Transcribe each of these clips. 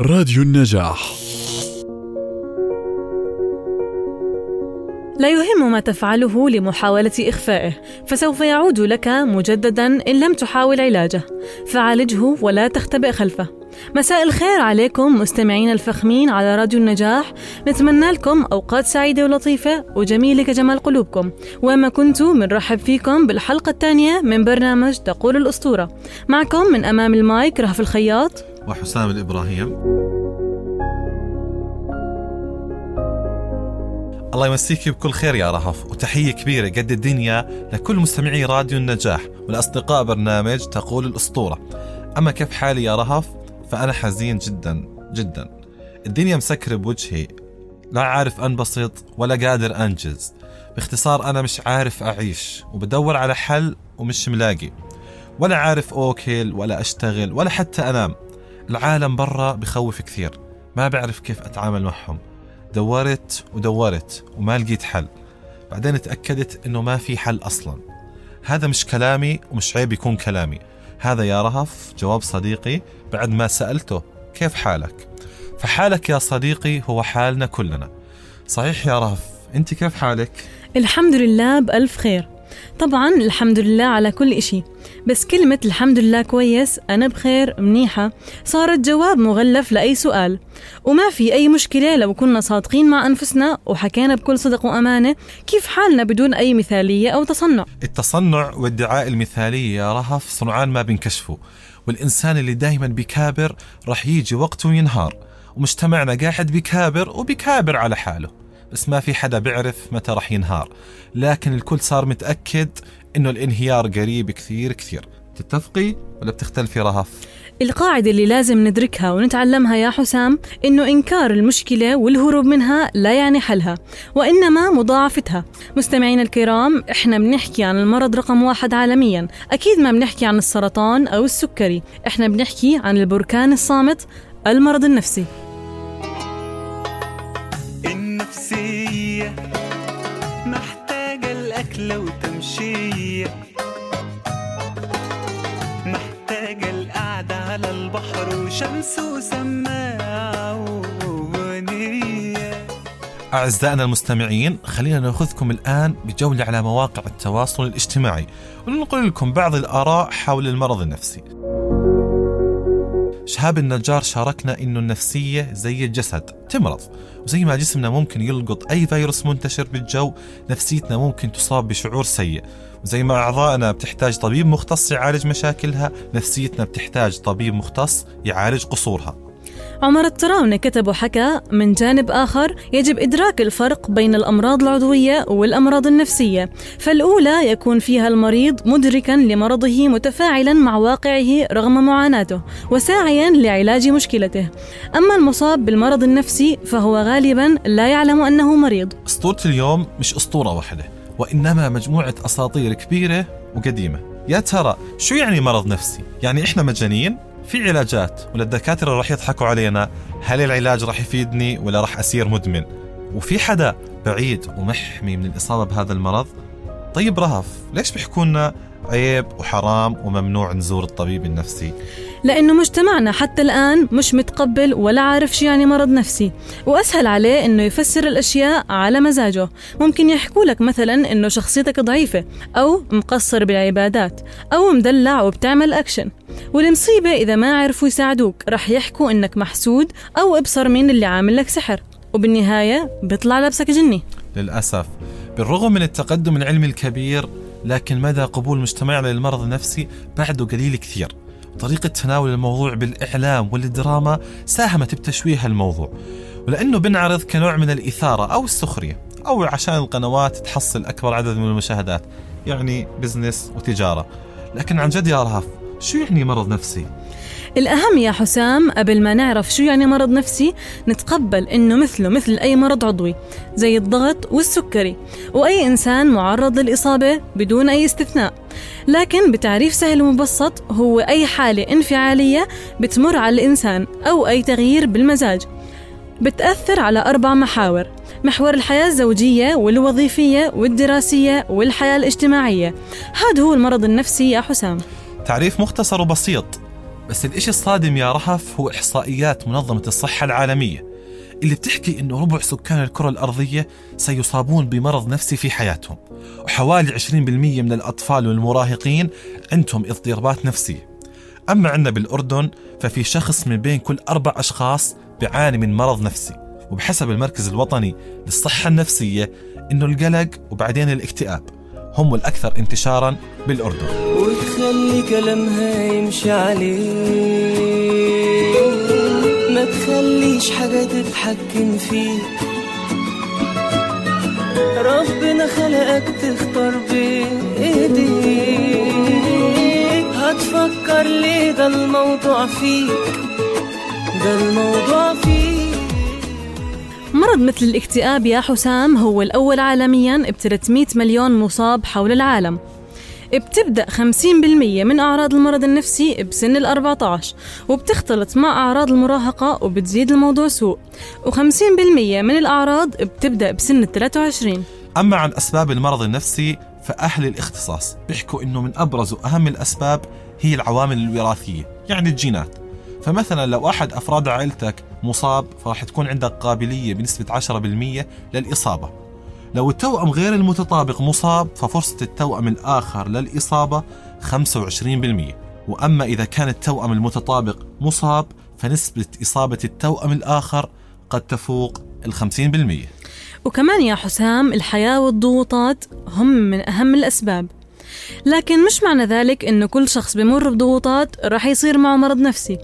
راديو النجاح. لا يهم ما تفعله لمحاولة إخفائه، فسوف يعود لك مجددا إن لم تحاول علاجه، فعالجه ولا تختبئ خلفه. مساء الخير عليكم مستمعين الفخمين على راديو النجاح، نتمنى لكم أوقات سعيدة ولطيفة وجميلة كجمال قلوبكم، وما كنتوا بنرحب فيكم بالحلقة الثانية من برنامج تقول الأسطورة. معكم من أمام المايك رهف الخياط. وحسام الإبراهيم. الله يمسيك بكل خير يا رهف وتحية كبيرة قد الدنيا لكل مستمعي راديو النجاح والأصدقاء برنامج تقول الأسطورة. أما كيف حالي يا رهف؟ فأنا حزين جدا جدا. الدنيا مسكرة بوجهي لا عارف أنبسط ولا قادر أنجز. باختصار أنا مش عارف أعيش وبدور على حل ومش ملاقي. ولا عارف أوكل ولا أشتغل ولا حتى أنام. العالم برا بخوف كثير. ما بعرف كيف أتعامل معهم. دورت ودورت وما لقيت حل. بعدين تأكدت أنه ما في حل أصلا. هذا مش كلامي ومش عيب يكون كلامي. هذا يا رهف جواب صديقي بعد ما سألته كيف حالك؟ فحالك يا صديقي هو حالنا كلنا. صحيح يا رهف أنت كيف حالك؟ الحمد لله بألف خير. طبعا الحمد لله على كل إشي. بس كلمة الحمد لله كويس أنا بخير منيحة. صارت جواب مغلف لأي سؤال. وما في أي مشكلة لو كنا صادقين مع أنفسنا وحكينا بكل صدق وأمانة. كيف حالنا بدون أي مثالية أو تصنع؟ التصنع وادعاء المثالية يا رهف صنعان ما بينكشفوا والإنسان اللي دايما بيكابر رح يجي وقته وينهار ومجتمعنا قاعد بيكابر وبيكابر على حاله. بس ما في حدا بيعرف متى رح ينهار. لكن الكل صار متأكد إنه الإنهيار قريب كثير كثير. تتفقي ولا بتختلفي رهف؟ القاعدة اللي لازم ندركها ونتعلمها يا حسام إنه إنكار المشكلة والهروب منها لا يعني حلها وإنما مضاعفتها. مستمعينا الكرام إحنا بنحكي عن المرض رقم واحد عالميا. أكيد ما بنحكي عن السرطان أو السكري إحنا بنحكي عن البركان الصامت المرض النفسي. النفسية محتاجة الأكل وتمشية. البحر وشمس وغنية أعزائنا المستمعين خلينا نأخذكم الآن بجولة على مواقع التواصل الاجتماعي وننقل لكم بعض الآراء حول المرض النفسي. شهاب النجار شاركنا إنه النفسية زي الجسد تمرض وزي ما جسمنا ممكن يلقط أي فيروس منتشر بالجو نفسيتنا ممكن تصاب بشعور سيء. وزي ما أعضائنا بتحتاج طبيب مختص يعالج مشاكلها نفسيتنا بتحتاج طبيب مختص يعالج قصورها. عمر الطراونة كتب وحكى من جانب آخر يجب إدراك الفرق بين الأمراض العضوية والأمراض النفسية فالأولى يكون فيها المريض مدركا لمرضه متفاعلا مع واقعه رغم معاناته وساعيا لعلاج مشكلته أما المصاب بالمرض النفسي فهو غالبا لا يعلم أنه مريض أسطورة اليوم مش أسطورة واحدة وإنما مجموعة أساطير كبيرة وقديمة يا ترى شو يعني مرض نفسي؟ يعني إحنا مجانين؟ في علاجات ولا الدكاترة راح يضحكوا علينا هل العلاج راح يفيدني ولا راح أصير مدمن؟ وفي حدا بعيد ومحمي من الإصابة بهذا المرض؟ طيب رهف ليش بيحكوا لنا عيب وحرام وممنوع نزور الطبيب النفسي. لأنه مجتمعنا حتى الآن مش متقبل ولا عارف شو يعني مرض نفسي. وأسهل عليه إنه يفسر الأشياء على مزاجه. ممكن يحكوا لك مثلا إنه شخصيتك ضعيفة أو مقصر بالعبادات أو مدلع وبتعمل أكشن. والمصيبة إذا ما عرفوا يساعدوك رح يحكوا إنك محسود أو أبصر مين اللي عامل لك سحر. وبالنهاية بيطلع لبسك جني. للأسف بالرغم من التقدم العلمي الكبير لكن مدى قبول مجتمعنا للمرض النفسي بعده قليل كثير. طريقة تناول الموضوع بالإعلام والدراما ساهمت بتشويه الموضوع. ولأنه بنعرض كنوع من الإثارة أو السخرية أو عشان القنوات تحصل أكبر عدد من المشاهدات يعني بزنس وتجارة. لكن عن جد يا رهف شو يعني مرض نفسي؟ الأهم يا حسام قبل ما نعرف شو يعني مرض نفسي نتقبل إنه مثله مثل أي مرض عضوي زي الضغط والسكري. وأي إنسان معرض للإصابة بدون أي استثناء. لكن بتعريف سهل ومبسط هو أي حالة انفعالية بتمر على الإنسان أو أي تغيير بالمزاج. بتأثر على أربع محاور محور الحياة الزوجية والوظيفية والدراسية والحياة الاجتماعية. هذا هو المرض النفسي يا حسام. تعريف مختصر وبسيط. بس الإشي الصادم يا رهف هو إحصائيات منظمة الصحة العالمية اللي بتحكي إنه ربع سكان الكرة الأرضية سيصابون بمرض نفسي في حياتهم وحوالي 20% من الأطفال والمراهقين عندهم اضطرابات نفسية. أما عندنا بالأردن ففي شخص من بين كل أربع أشخاص بيعاني من مرض نفسي وبحسب المركز الوطني للصحة النفسية إنه القلق وبعدين الاكتئاب. هم الأكثر انتشارا بالأردن. وتخلي كلامها يمشي عليه ما تخليش حاجة تتحكم فيك. ربنا خلقك تختار بإيديك. هتفكر ليه ده الموضوع فيك؟ ده الموضوع فيك. مرض مثل الاكتئاب يا حسام هو الأول عالميا ب 300 مليون مصاب حول العالم. بتبدأ 50% من أعراض المرض النفسي بسن ال 14 وبتختلط مع أعراض المراهقة وبتزيد الموضوع سوء. و50% من الأعراض بتبدأ بسن ال 23 أما عن أسباب المرض النفسي فأهل الاختصاص بيحكوا إنه من أبرز وأهم الأسباب هي العوامل الوراثية يعني الجينات. فمثلا لو أحد أفراد عائلتك مصاب فراح تكون عندك قابلية بنسبة 10% للإصابة. لو التوأم غير المتطابق مصاب ففرصة التوأم الآخر للإصابة 25% وأما إذا كان التوأم المتطابق مصاب فنسبة إصابة التوأم الآخر قد تفوق ال 50% وكمان يا حسام الحياة والضغوطات هم من أهم الأسباب. لكن مش معنى ذلك إنه كل شخص بمر بضغوطات رح يصير معه مرض نفسي.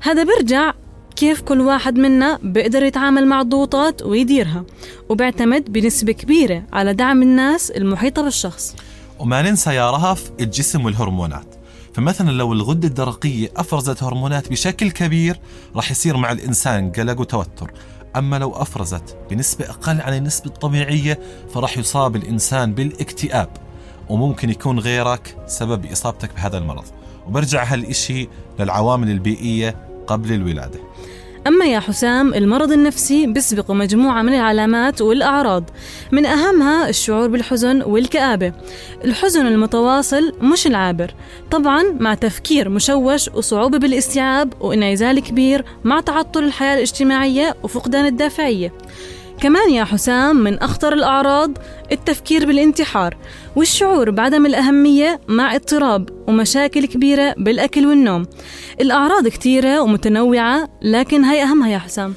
هذا بيرجع كيف كل واحد منا بيقدر يتعامل مع الضغوطات ويديرها وبيعتمد بنسبة كبيرة على دعم الناس المحيطة بالشخص. وما ننسى يا رهف الجسم والهرمونات. فمثلا لو الغدة الدرقية أفرزت هرمونات بشكل كبير راح يصير مع الإنسان قلق وتوتر. أما لو أفرزت بنسبة أقل عن النسبة الطبيعية فراح يصاب الإنسان بالاكتئاب. وممكن يكون غيرك سبب إصابتك بهذا المرض. وبرجع هالإشي للعوامل البيئية قبل الولادة. أما يا حسام المرض النفسي بيسبق مجموعة من العلامات والأعراض. من أهمها الشعور بالحزن والكآبة. الحزن المتواصل مش العابر. طبعا مع تفكير مشوش وصعوبة بالاستيعاب وانعزال كبير مع تعطل الحياة الاجتماعية وفقدان الدافعية. كمان يا حسام من أخطر الأعراض التفكير بالانتحار. والشعور بعدم الأهمية مع اضطراب ومشاكل كبيرة بالأكل والنوم. الأعراض كتيرة ومتنوعة لكن هي أهمها يا حسام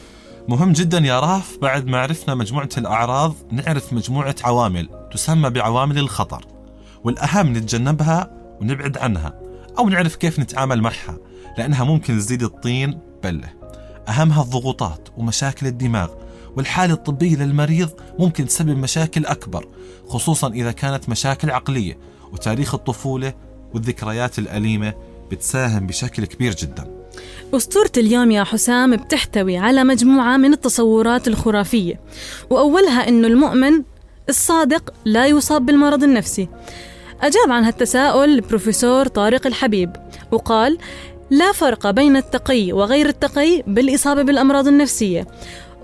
مهم جدا يا راف بعد ما عرفنا مجموعة الأعراض نعرف مجموعة عوامل تسمى بعوامل الخطر. والأهم نتجنبها ونبعد عنها أو نعرف كيف نتعامل معها لأنها ممكن تزيد الطين بلة. أهمها الضغوطات ومشاكل الدماغ والحالة الطبية للمريض ممكن تسبب مشاكل أكبر خصوصا إذا كانت مشاكل عقلية. وتاريخ الطفولة والذكريات الأليمة بتساهم بشكل كبير جدا. أسطورة اليوم يا حسام بتحتوي على مجموعة من التصورات الخرافية وأولها أنه المؤمن الصادق لا يصاب بالمرض النفسي. أجاب عن هالتساؤل البروفيسور طارق الحبيب وقال لا فرق بين التقي وغير التقي بالإصابة بالأمراض النفسية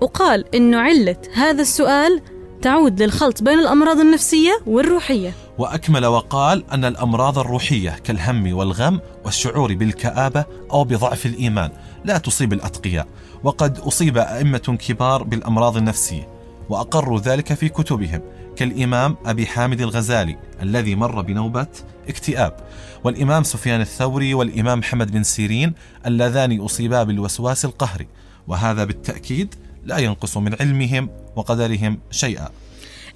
وقال إنه علة هذا السؤال تعود للخلط بين الأمراض النفسية والروحية. وأكمل وقال أن الأمراض الروحية كالهم والغم والشعور بالكآبة أو بضعف الإيمان لا تصيب الأتقياء وقد أصيب أئمة كبار بالأمراض النفسية وأقروا ذلك في كتبهم كالإمام أبي حامد الغزالي الذي مر بنوبة اكتئاب والإمام سفيان الثوري والإمام محمد بن سيرين اللذان أصيبا بالوسواس القهري وهذا بالتأكيد لا ينقص من علمهم وقدرهم شيئا.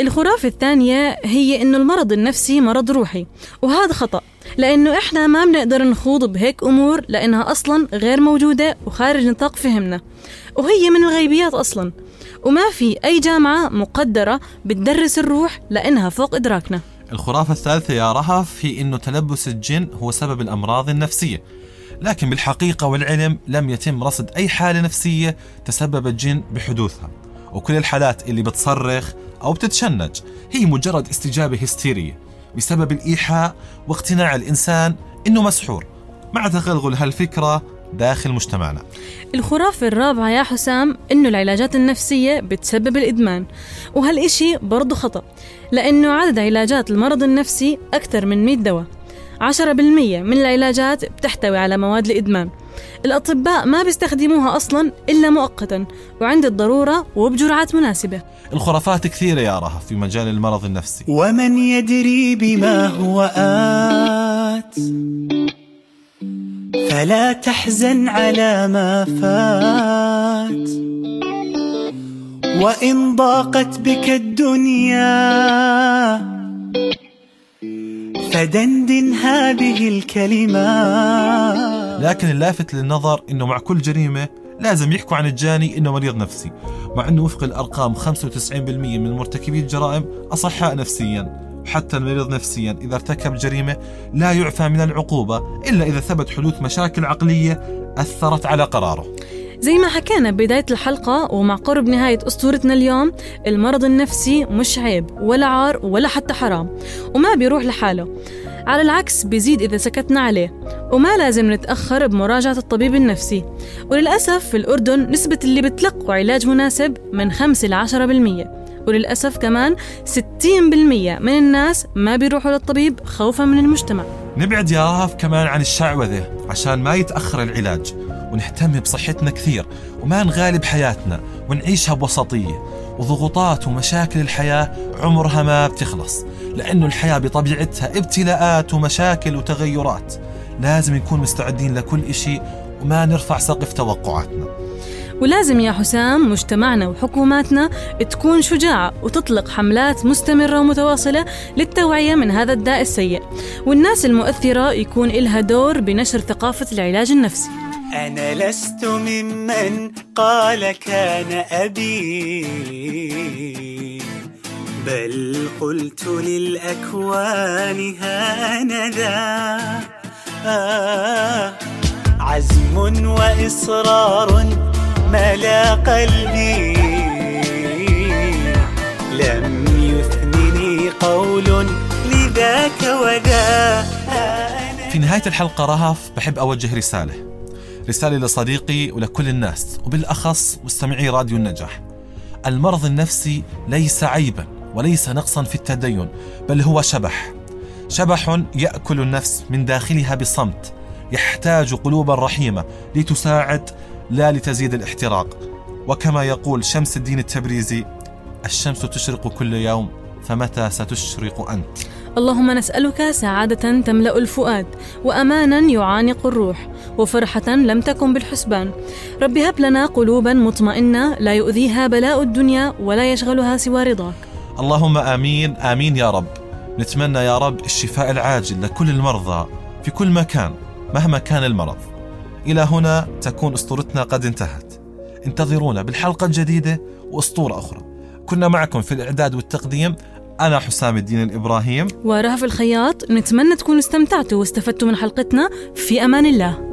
الخرافة الثانية هي إنه المرض النفسي مرض روحي وهذا خطأ لأنه إحنا ما بنقدر نخوض بهيك أمور لأنها أصلا غير موجودة وخارج نطاق فهمنا وهي من الغيبيات أصلا وما في أي جامعة مقدرة بتدرس الروح لأنها فوق إدراكنا. الخرافة الثالثة يا رهف هي أنه تلبس الجن هو سبب الأمراض النفسية. لكن بالحقيقة والعلم لم يتم رصد أي حالة نفسية تسبب الجن بحدوثها. وكل الحالات اللي بتصرخ أو بتتشنج هي مجرد استجابة هستيرية بسبب الإيحاء واقتناع الإنسان إنه مسحور مع تغلغل هالفكرة داخل مجتمعنا. الخرافة الرابعة يا حسام إنه العلاجات النفسية بتسبب الإدمان وهالإشي برضه خطأ لأنه عدد علاجات المرض النفسي أكثر من 100 دواء. 10% من العلاجات بتحتوي على مواد الإدمان الأطباء ما بيستخدموها أصلا إلا مؤقتا وعند الضرورة وبجرعات مناسبة. الخرافات كثيرة يا رهف في مجال المرض النفسي. ومن يدري بما هو آت فلا تحزن على ما فات. وإن ضاقت بك الدنيا فدندن هذه الكلمات لكن اللافت للنظر إنه مع كل جريمة لازم يحكوا عن الجاني إنه مريض نفسي مع إنه وفق الأرقام 95% من مرتكبي الجرائم أصحاء نفسيا وحتى المريض نفسيا إذا ارتكب جريمة لا يعفى من العقوبة إلا إذا ثبت حدوث مشاكل عقلية أثرت على قراره. زي ما حكينا ببداية الحلقة ومع قرب نهاية أسطورتنا اليوم المرض النفسي مش عيب ولا عار ولا حتى حرام وما بيروح لحاله. على العكس بيزيد إذا سكتنا عليه وما لازم نتأخر بمراجعة الطبيب النفسي. وللأسف في الأردن نسبة اللي بتلقوا علاج مناسب من 5 ل 10% وللأسف كمان 60% من الناس ما بيروحوا للطبيب خوفا من المجتمع. نبعد يا رهف كمان عن الشعوذة عشان ما يتأخر العلاج. ونهتم بصحتنا كثير وما نغالب حياتنا ونعيشها بوسطية. وضغوطات ومشاكل الحياة عمرها ما بتخلص لأنه الحياة بطبيعتها ابتلاءات ومشاكل وتغيرات. لازم نكون مستعدين لكل إشي وما نرفع سقف توقعاتنا. ولازم يا حسام مجتمعنا وحكوماتنا تكون شجاعة وتطلق حملات مستمرة ومتواصلة للتوعية من هذا الداء السيء. والناس المؤثرة يكون إلها دور بنشر ثقافة العلاج النفسي. أنا لست ممن قال كان أبي. بل قلت للأكوان هانذا. آه عزم وإصرار ملا قلبي. لم يثنني قول لذاك وذا. في نهاية الحلقة رهف بحب أوجه رسالة. رسالة لصديقي ولكل الناس وبالأخص مستمعي راديو النجاح. المرض النفسي ليس عيبا وليس نقصا في التدين بل هو شبح. شبح يأكل النفس من داخلها بصمت يحتاج قلوبا رحيمة لتساعد لا لتزيد الاحتراق. وكما يقول شمس الدين التبريزي الشمس تشرق كل يوم فمتى ستشرق أنت؟ اللهم نسألك سعادة تملأ الفؤاد وأمانا يعانق الروح وفرحة لم تكن بالحسبان. رب هب لنا قلوبا مطمئنة لا يؤذيها بلاء الدنيا ولا يشغلها سوى رضاك. اللهم آمين آمين يا رب. نتمنى يا رب الشفاء العاجل لكل المرضى في كل مكان مهما كان المرض. إلى هنا تكون أسطورتنا قد انتهت. انتظرونا بالحلقة الجديدة وأسطورة أخرى. كنا معكم في الإعداد والتقديم أنا حسام الدين الإبراهيم. ورهف الخياط. نتمنى تكونوا استمتعتوا واستفدتوا من حلقتنا. في أمان الله.